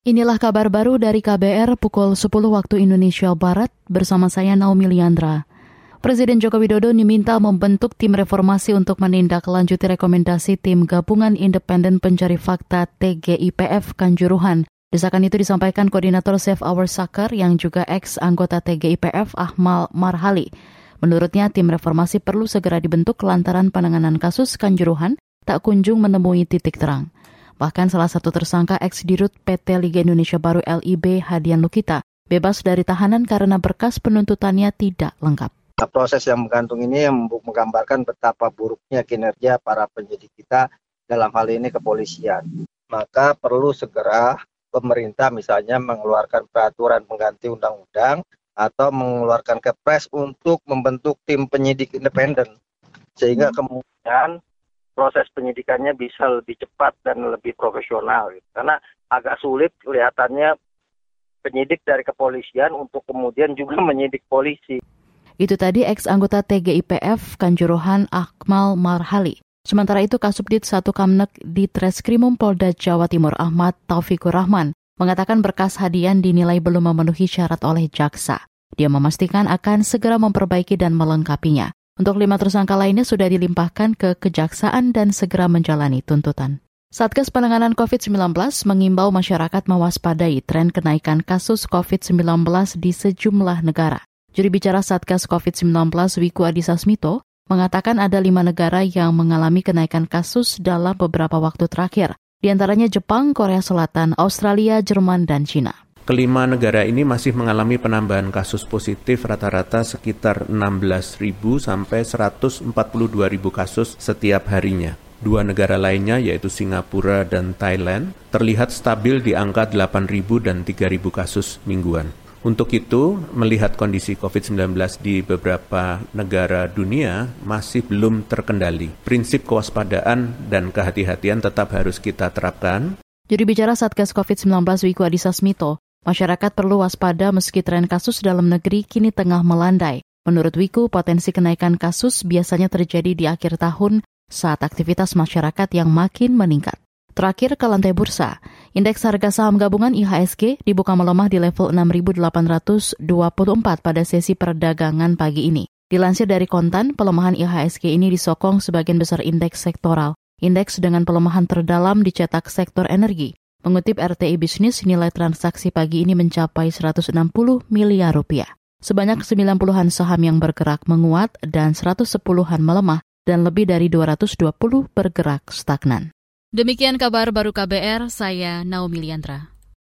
Inilah kabar baru dari KBR pukul 10 waktu Indonesia Barat bersama saya Naomi Liandra. Presiden Joko Widodo diminta membentuk tim reformasi untuk menindaklanjuti rekomendasi tim gabungan independen pencari fakta TGIPF Kanjuruhan. Desakan itu disampaikan Koordinator Save Our Soccer yang juga ex anggota TGIPF Ahmal Marhali. Menurutnya tim reformasi perlu segera dibentuk lantaran penanganan kasus Kanjuruhan tak kunjung menemui titik terang. Bahkan salah satu tersangka ex-dirut PT Liga Indonesia Baru LIB Hadian Lukita bebas dari tahanan karena berkas penuntutannya tidak lengkap. Nah, proses yang menggantung ini yang menggambarkan betapa buruknya kinerja para penyidik kita dalam hal ini kepolisian. Maka perlu segera pemerintah misalnya mengeluarkan peraturan pengganti undang-undang atau mengeluarkan kepres untuk membentuk tim penyidik independen sehingga hmm. kemudian proses penyidikannya bisa lebih cepat dan lebih profesional. Gitu. Karena agak sulit kelihatannya penyidik dari kepolisian untuk kemudian juga menyidik polisi. Itu tadi ex anggota TGIPF Kanjuruhan Akmal Marhali. Sementara itu Kasubdit 1 Kamnek di Treskrimum Polda Jawa Timur Ahmad Taufikur Rahman mengatakan berkas hadian dinilai belum memenuhi syarat oleh jaksa. Dia memastikan akan segera memperbaiki dan melengkapinya. Untuk lima tersangka lainnya sudah dilimpahkan ke kejaksaan dan segera menjalani tuntutan. Satgas Penanganan COVID-19 mengimbau masyarakat mewaspadai tren kenaikan kasus COVID-19 di sejumlah negara. Juri bicara Satgas COVID-19 Wiku Adhisa Smito mengatakan ada lima negara yang mengalami kenaikan kasus dalam beberapa waktu terakhir, di antaranya Jepang, Korea Selatan, Australia, Jerman, dan China. Kelima negara ini masih mengalami penambahan kasus positif rata-rata sekitar 16.000 sampai 142.000 kasus setiap harinya. Dua negara lainnya yaitu Singapura dan Thailand terlihat stabil di angka 8.000 dan 3.000 kasus mingguan. Untuk itu, melihat kondisi COVID-19 di beberapa negara dunia masih belum terkendali. Prinsip kewaspadaan dan kehati-hatian tetap harus kita terapkan. Juri bicara Satgas COVID-19 Wiku Adhisa Smito Masyarakat perlu waspada meski tren kasus dalam negeri kini tengah melandai. Menurut Wiku, potensi kenaikan kasus biasanya terjadi di akhir tahun saat aktivitas masyarakat yang makin meningkat. Terakhir ke lantai bursa, indeks harga saham gabungan IHSG dibuka melemah di level 6.824 pada sesi perdagangan pagi ini. Dilansir dari kontan, pelemahan IHSG ini disokong sebagian besar indeks sektoral. Indeks dengan pelemahan terdalam dicetak sektor energi, Mengutip RTI Bisnis, nilai transaksi pagi ini mencapai 160 miliar rupiah. Sebanyak 90-an saham yang bergerak menguat dan 110-an melemah dan lebih dari 220 bergerak stagnan. Demikian kabar baru KBR, saya Naomi Liandra.